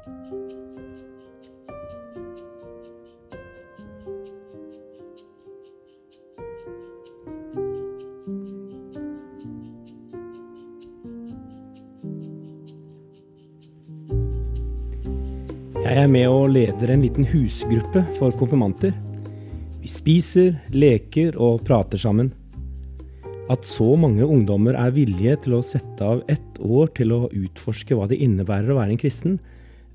Jeg er med og leder en liten husgruppe for konfirmanter. Vi spiser, leker og prater sammen. At så mange ungdommer er villige til å sette av ett år til å utforske hva det innebærer å være en kristen,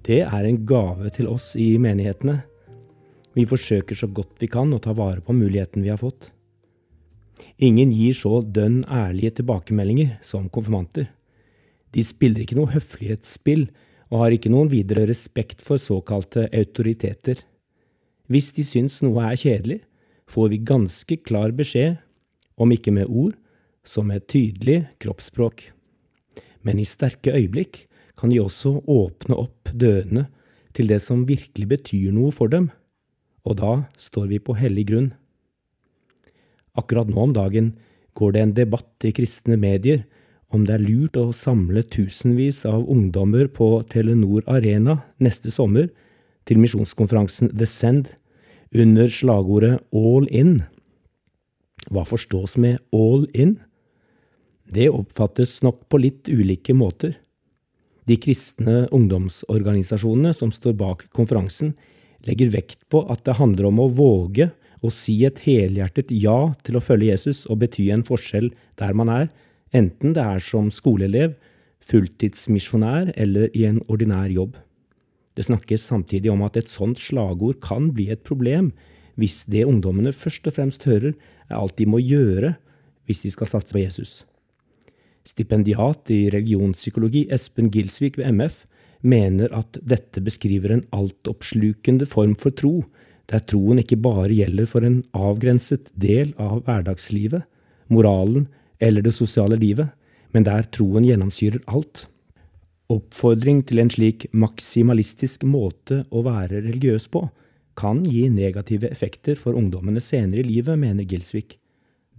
det er en gave til oss i menighetene. Vi forsøker så godt vi kan å ta vare på muligheten vi har fått. Ingen gir så dønn ærlige tilbakemeldinger som konfirmanter. De spiller ikke noe høflighetsspill og har ikke noen videre respekt for såkalte autoriteter. Hvis de syns noe er kjedelig, får vi ganske klar beskjed, om ikke med ord, så med tydelig kroppsspråk. Men i sterke øyeblikk kan de også åpne opp dørene til det som virkelig betyr noe for dem, og da står vi på hellig grunn. Akkurat nå om dagen går det en debatt i kristne medier om det er lurt å samle tusenvis av ungdommer på Telenor Arena neste sommer til misjonskonferansen The Send under slagordet All In. Hva forstås med all in? Det oppfattes nok på litt ulike måter. De kristne ungdomsorganisasjonene som står bak konferansen, legger vekt på at det handler om å våge å si et helhjertet ja til å følge Jesus og bety en forskjell der man er, enten det er som skoleelev, fulltidsmisjonær eller i en ordinær jobb. Det snakkes samtidig om at et sånt slagord kan bli et problem hvis det ungdommene først og fremst hører, er alt de må gjøre hvis de skal satse på Jesus. Stipendiat i religionspsykologi Espen Gilsvik ved MF mener at dette beskriver en altoppslukende form for tro, der troen ikke bare gjelder for en avgrenset del av hverdagslivet, moralen eller det sosiale livet, men der troen gjennomsyrer alt. Oppfordring til en slik maksimalistisk måte å være religiøs på kan gi negative effekter for ungdommene senere i livet, mener Gilsvik.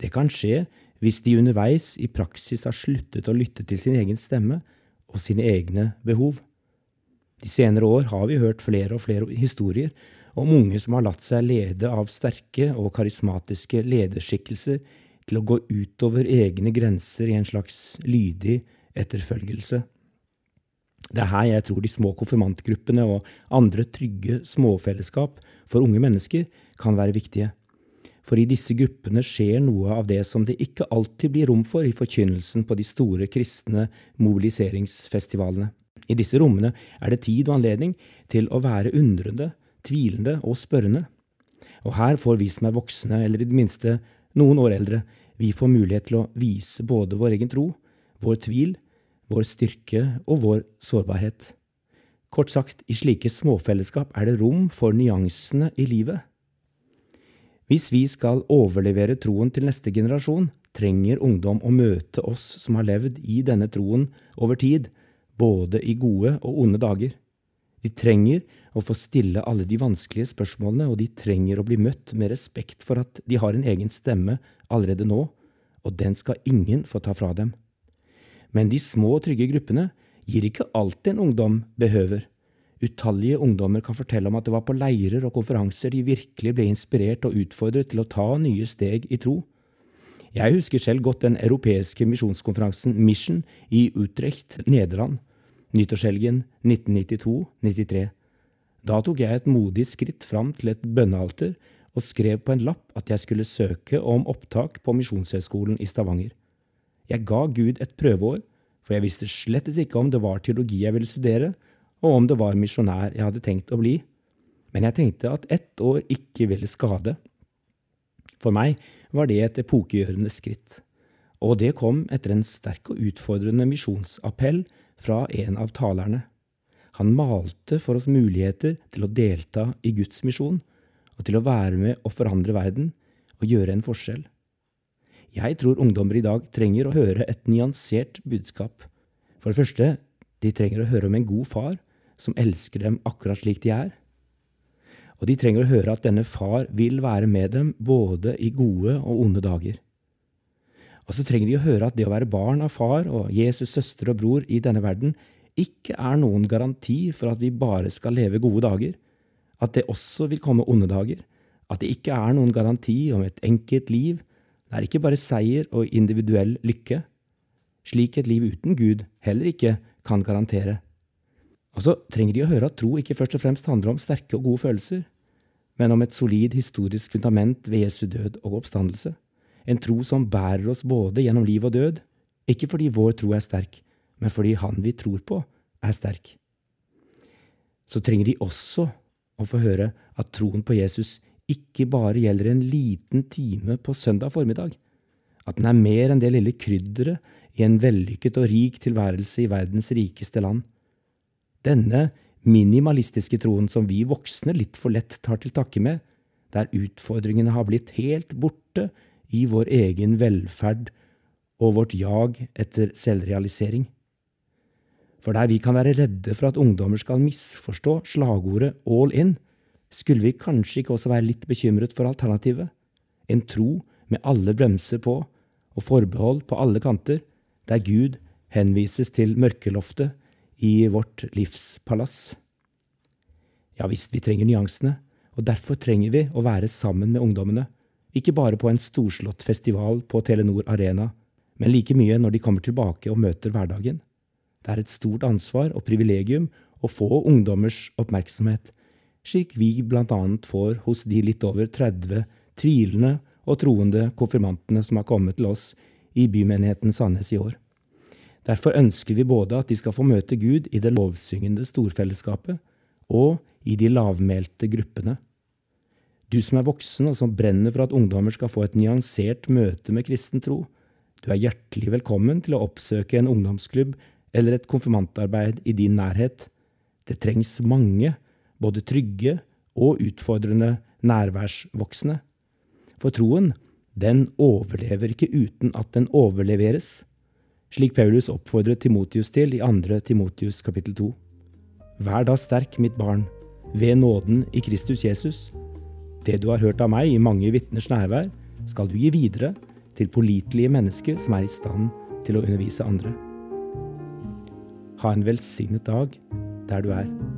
Det kan skje hvis de underveis i praksis har sluttet å lytte til sin egen stemme og sine egne behov. De senere år har vi hørt flere og flere historier om unge som har latt seg lede av sterke og karismatiske lederskikkelser til å gå utover egne grenser i en slags lydig etterfølgelse. Det er her jeg tror de små konfirmantgruppene og andre trygge småfellesskap for unge mennesker kan være viktige. For i disse gruppene skjer noe av det som det ikke alltid blir rom for i forkynnelsen på de store kristne mobiliseringsfestivalene. I disse rommene er det tid og anledning til å være undrende, tvilende og spørrende. Og her får vi som er voksne, eller i det minste noen år eldre, vi får mulighet til å vise både vår egen tro, vår tvil, vår styrke og vår sårbarhet. Kort sagt, i slike småfellesskap er det rom for nyansene i livet. Hvis vi skal overlevere troen til neste generasjon, trenger ungdom å møte oss som har levd i denne troen over tid, både i gode og onde dager. De trenger å få stille alle de vanskelige spørsmålene, og de trenger å bli møtt med respekt for at de har en egen stemme allerede nå, og den skal ingen få ta fra dem. Men de små, trygge gruppene gir ikke alt en ungdom behøver. Utallige ungdommer kan fortelle om at det var på leirer og konferanser de virkelig ble inspirert og utfordret til å ta nye steg i tro. Jeg husker selv godt den europeiske misjonskonferansen Mission i Utrecht, Nederland, nyttårshelgen 1992–93. Da tok jeg et modig skritt fram til et bønnealter og skrev på en lapp at jeg skulle søke om opptak på Misjonshøgskolen i Stavanger. Jeg ga Gud et prøveår, for jeg visste slettes ikke om det var teologi jeg ville studere, og om det var misjonær jeg hadde tenkt å bli. Men jeg tenkte at ett år ikke ville skade. For meg var det et epokegjørende skritt, og det kom etter en sterk og utfordrende misjonsappell fra en av talerne. Han malte for oss muligheter til å delta i Guds misjon, og til å være med og forandre verden og gjøre en forskjell. Jeg tror ungdommer i dag trenger å høre et nyansert budskap. For det første, de trenger å høre om en god far som elsker dem akkurat slik de er. Og de trenger å høre at denne far vil være med dem både i gode og onde dager. Og så trenger de å høre at det å være barn av far og Jesus' søster og bror i denne verden ikke er noen garanti for at vi bare skal leve gode dager, at det også vil komme onde dager, at det ikke er noen garanti om et enkelt liv, det er ikke bare seier og individuell lykke, slik et liv uten Gud heller ikke kan garantere. Og så trenger de å høre at tro ikke først og fremst handler om sterke og gode følelser, men om et solid historisk fundament ved Jesu død og oppstandelse, en tro som bærer oss både gjennom liv og død, ikke fordi vår tro er sterk, men fordi Han vi tror på, er sterk. Så trenger de også å få høre at troen på Jesus ikke bare gjelder en liten time på søndag formiddag, at den er mer enn det lille krydderet i en vellykket og rik tilværelse i verdens rikeste land. Denne minimalistiske troen som vi voksne litt for lett tar til takke med, der utfordringene har blitt helt borte i vår egen velferd og vårt jag etter selvrealisering. For der vi kan være redde for at ungdommer skal misforstå slagordet all in, skulle vi kanskje ikke også være litt bekymret for alternativet, en tro med alle bremser på og forbehold på alle kanter, der Gud henvises til mørkeloftet i vårt livspalass. Ja visst, vi trenger nyansene, og derfor trenger vi å være sammen med ungdommene, ikke bare på en storslått festival på Telenor Arena, men like mye når de kommer tilbake og møter hverdagen. Det er et stort ansvar og privilegium å få ungdommers oppmerksomhet, slik vi annet får hos de litt over 30 tvilende og troende konfirmantene som har kommet til oss i bymenigheten Sandnes i år. Derfor ønsker vi både at de skal få møte Gud i det lovsyngende storfellesskapet og i de lavmælte gruppene. Du som er voksen og som brenner for at ungdommer skal få et nyansert møte med kristen tro, du er hjertelig velkommen til å oppsøke en ungdomsklubb eller et konfirmantarbeid i din nærhet. Det trengs mange, både trygge og utfordrende nærværsvoksne. For troen, den overlever ikke uten at den overleveres slik Paulus oppfordret Timotius til i 2. Timotius kapittel 2. Vær da sterk, mitt barn, ved nåden i Kristus Jesus. Det du har hørt av meg i mange vitners nærvær, skal du gi videre til pålitelige mennesker som er i stand til å undervise andre. Ha en velsignet dag der du er.